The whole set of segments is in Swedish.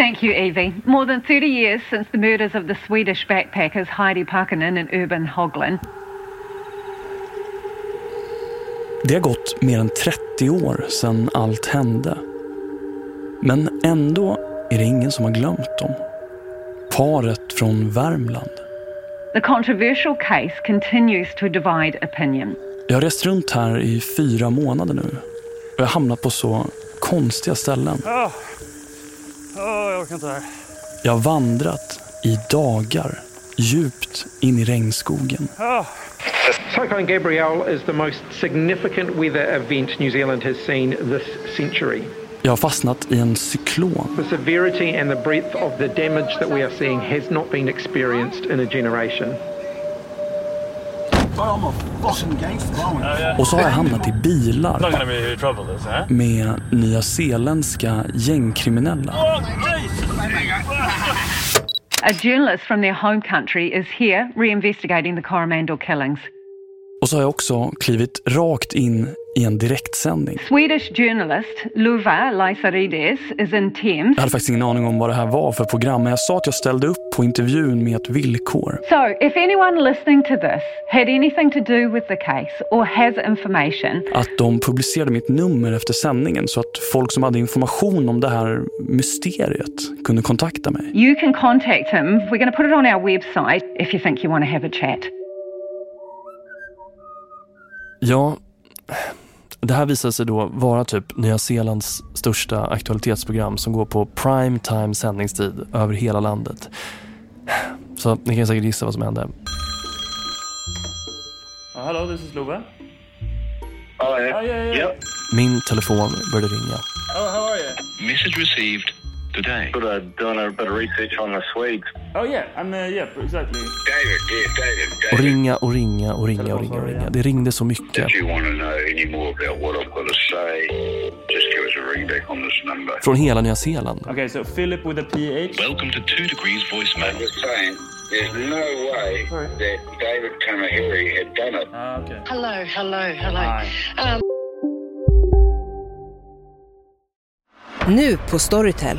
Thank you, Evie. More than 30 years since the murders of the Swedish backpackers Heidi Parkinen and Urban Hoglund. Det har gått mer än 30 år sedan allt hände. Men ändå är det ingen som har glömt dem. Paret från Värmland. The controversial case continues to divide opinion. Jag har rest runt här i fyra månader nu. Och jag har hamnat på så konstiga ställen. Oh. Oh, jag orkar inte här. Jag har vandrat i dagar djupt in i regnskogen. Oh. Cyclone Gabrielle is the most significant weather event New Zealand has seen this century. Jag har fastnat i en cyklon. The severity and the breadth of the damage that we are seeing has not been experienced in a generation. Och så har jag hamnat i bilar med nya zeeländska gängkriminella. A journalist from their home country is here reinvestigating the Coromandel killings. Och så har jag också klivit rakt in i en direktsändning. Swedish journalist Luva Laisarides is in Thames. Jag hade faktiskt ingen aning om vad det här var för program, men jag sa att jag ställde upp på intervjun med ett villkor. So, if anyone listening to this had anything to do with the case or has information... Att de publicerade mitt nummer efter sändningen så att folk som hade information om det här mysteriet kunde kontakta mig. You can contact him. We're going to put it on our website if you think you want to have a chat. Ja, det här visade sig då vara typ Nya Zeelands största aktualitetsprogram som går på prime time sändningstid över hela landet. Så ni kan säkert gissa vad som hände. Uh, hello, this is Love. Oh, yeah. Oh, yeah, yeah. Yep. Min telefon började ringa. Oh, how are you? Message received today. Good, uh, doing a bit of research on the Swedes. Oh, yeah, I'm, uh, yeah, exactly. David, yeah, David, Och David. ringa och ringa och ringa och ringa och ringa. Det ringde så mycket. If you want to know any more about what I've got to say, just give us a ring back on this number. Från hela Nya Zeeland. Okay, so Philip with a PH. Welcome to Two Degrees voicemail. I'm just saying, there's no way Sorry. that David Kamahiri had done it. Ah, okay. Hello, hello, hello. Hi. Um, Nu på Storytel.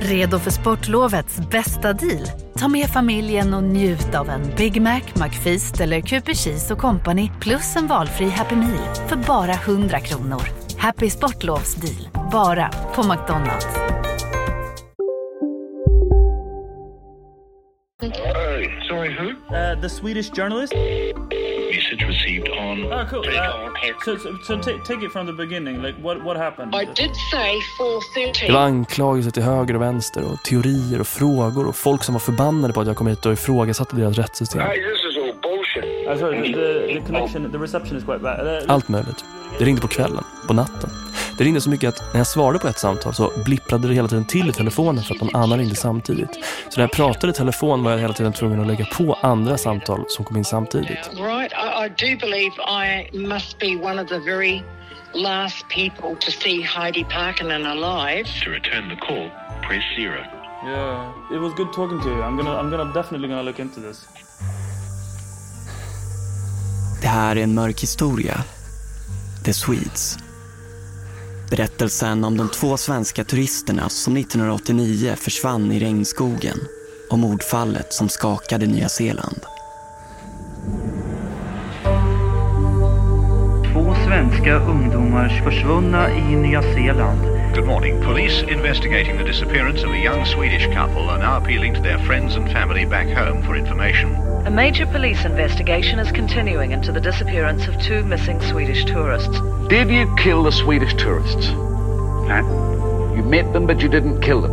Redo för sportlovets bästa deal? Ta med familjen och njut av en Big Mac, McFeast eller Cooper Cheese och Company plus en valfri Happy Meal för bara 100 kronor. Happy Sportlovs deal, bara på McDonalds. Oh, sorry, who? Uh, the Swedish journalist. Message received on... Oh, cool. Uh, so, so, so ta- take it from the beginning. Like, what what happened? I did say Det var 413. anklagelser till höger och vänster och teorier och frågor och folk som var förbannade på att jag kom hit och ifrågasatte deras rättssystem. Hey, this is all bullshit. Uh, sorry, the, the connection, the reception is quite bad. Uh, Allt möjligt. Det ringde på kvällen, på natten. Det ringde så mycket att när jag svarade på ett samtal så blipprade det hela tiden till i telefonen för att någon annan ringde samtidigt. Så när jag pratade i telefon var jag hela tiden tvungen att lägga på andra samtal som kom in samtidigt. Right, I, I do believe I must be one of the very last people to see Heidi Parkinen alive. To return the call, press zero. Yeah, it was good talking to you. I'm gonna, I'm gonna definitely gonna look into this. Det här är en mörk historia. The Swedes. Berättelsen om de två svenska turisterna som 1989 försvann i regnskogen och mordfallet som skakade Nya Zeeland. Två svenska ungdomar försvunna i Nya Zeeland. Good morning. Police investigating the disappearance of a young Swedish couple are now appealing to their friends and family back home for information. A major police investigation is continuing into the disappearance of two missing Swedish tourists. Did you kill the Swedish tourists? You met them but you didn't kill them?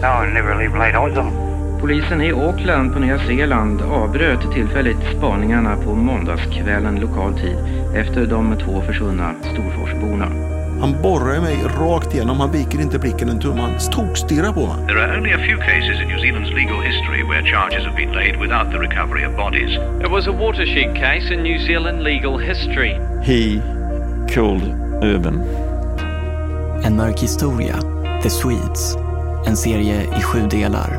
No, I never laid eyes on them. Polisen i Auckland på Nya Zeeland avbröt tillfälligt spaningarna på måndagskvällen lokal tid efter de två försvunna Storforsborna. Han borrar mig rakt igenom, han viker inte blicken en tum, han tokstirrar på mig. There are only a few cases in New Zealand's legal history where charges have been laid without the recovery of bodies. It was a watershed case in New Zealand legal history. He killed Urban. En mörk historia, The Swedes. En serie i sju delar.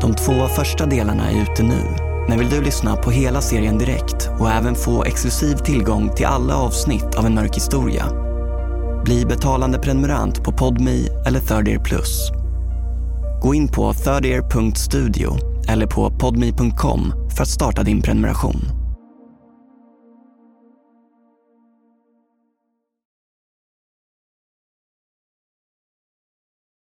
De två första delarna är ute nu. Men vill du lyssna på hela serien direkt och även få exklusiv tillgång till alla avsnitt av En mörk historia? Bli betalande prenumerant på Podmi eller Third Ear Plus. Gå in på thirdear.studio eller på podmi.com för att starta din prenumeration.